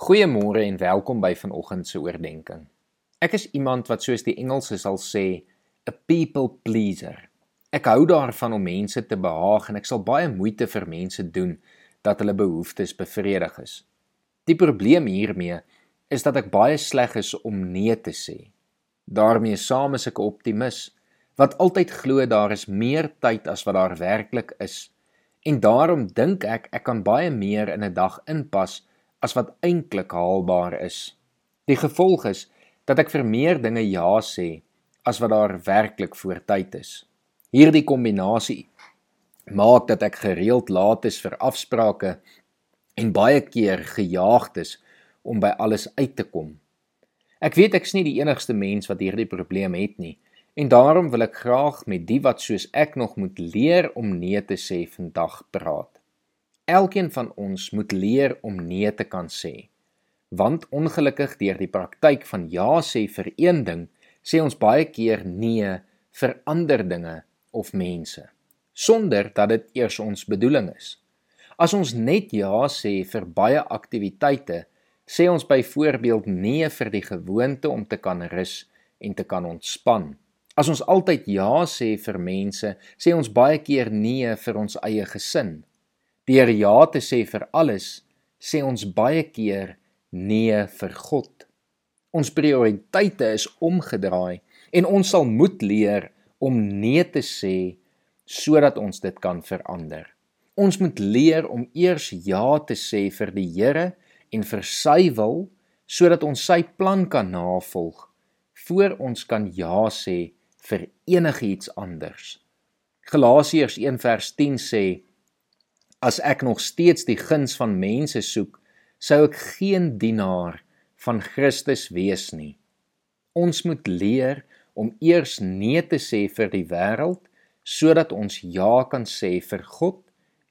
Goeiemôre en welkom by vanoggend se oordeenking. Ek is iemand wat soos die Engelse sal sê, 'n people pleaser. Ek hou daarvan om mense te behaag en ek sal baie moeite vir mense doen dat hulle behoeftes bevredig is. Die probleem hiermee is dat ek baie sleg is om nee te sê. daarmee saam is ek 'n optimis wat altyd glo daar is meer tyd as wat daar werklik is. En daarom dink ek ek kan baie meer in 'n dag inpas as wat eintlik haalbaar is. Die gevolg is dat ek vir meer dinge ja sê as wat daar werklik voor tyd is. Hierdie kombinasie maak dat ek gereeld laat is vir afsprake en baie keer gejaagd is om by alles uit te kom. Ek weet ek's nie die enigste mens wat hierdie probleem het nie en daarom wil ek graag met die wat soos ek nog moet leer om nee te sê vandag praat. Elkeen van ons moet leer om nee te kan sê. Want ongelukkig deur die praktyk van ja sê vir een ding, sê ons baie keer nee vir ander dinge of mense sonder dat dit eers ons bedoeling is. As ons net ja sê vir baie aktiwiteite, sê ons byvoorbeeld nee vir die gewoonte om te kan rus en te kan ontspan. As ons altyd ja sê vir mense, sê ons baie keer nee vir ons eie gesin. Deur ja te sê vir alles, sê ons baie keer nee vir God. Ons prioriteite is omgedraai en ons sal moet leer om nee te sê sodat ons dit kan verander. Ons moet leer om eers ja te sê vir die Here en vir sy wil sodat ons sy plan kan navolg voor ons kan ja sê vir enigiets anders. Galasiërs 1:10 sê as ek nog steeds die guns van mense soek, sou ek geen dienaar van Christus wees nie. Ons moet leer om eers nee te sê vir die wêreld sodat ons ja kan sê vir God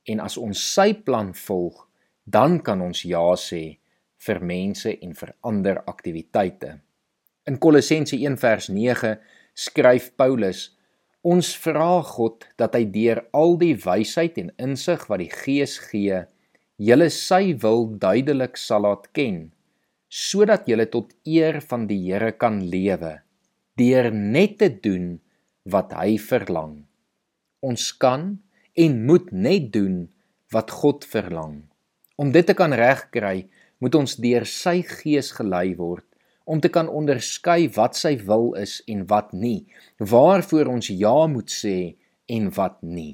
en as ons sy plan volg, dan kan ons ja sê vir mense en vir ander aktiwiteite. In Kolossense 1:9 skryf Paulus: Ons vra God dat hy deur al die wysheid en insig wat die Gees gee, julle sy wil duidelik sal laat ken, sodat julle tot eer van die Here kan lewe, deur net te doen wat hy verlang. Ons kan en moet net doen wat God verlang. Om dit te kan regkry, moet ons deur sy gees gelei word om te kan onderskei wat sy wil is en wat nie, waarvoor ons ja moet sê en wat nie.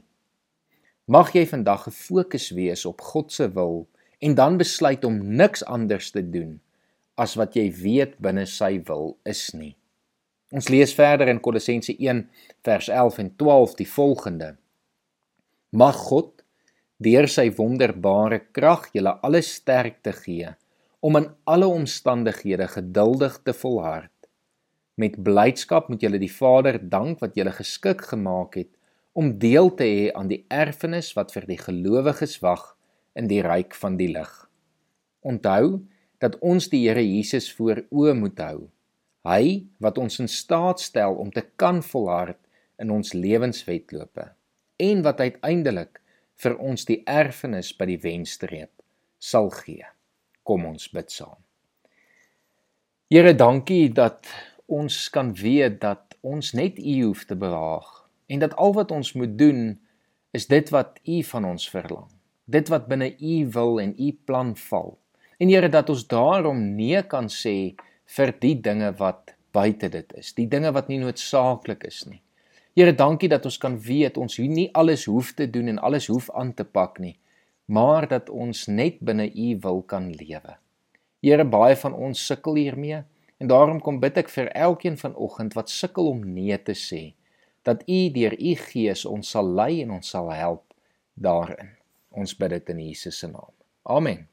Mag jy vandag gefokus wees op God se wil en dan besluit om niks anders te doen as wat jy weet binne sy wil is nie. Ons lees verder in Kolossense 1 vers 11 en 12 die volgende: Mag God deur sy wonderbare krag julle alle sterkte gee om in alle omstandighede geduldig te volhard. Met blydskap moet julle die Vader dank wat julle geskik gemaak het om deel te hê aan die erfenis wat vir die gelowiges wag in die ryk van die lig. Onthou dat ons die Here Jesus voor oë moet hou. Hy wat ons in staat stel om te kan volhard in ons lewenswetlope en wat uiteindelik vir ons die erfenis by die wenstreep sal gee. Kom ons bid saam. Here, dankie dat ons kan weet dat ons net U hoef te behaag en dat al wat ons moet doen is dit wat U van ons verlang. Dit wat binne U wil en U plan val. En Here, dat ons daarom nee kan sê vir die dinge wat buite dit is, die dinge wat nie noodsaaklik is nie. Here, dankie dat ons kan weet ons nie alles hoef te doen en alles hoef aan te pak nie, maar dat ons net binne U wil kan lewe. Here, baie van ons sukkel hiermee en daarom kom bid ek vir elkeen vanoggend wat sukkel om nee te sê, dat U deur U Gees ons sal lei en ons sal help daarin. Ons bid dit in Jesus se naam. Amen.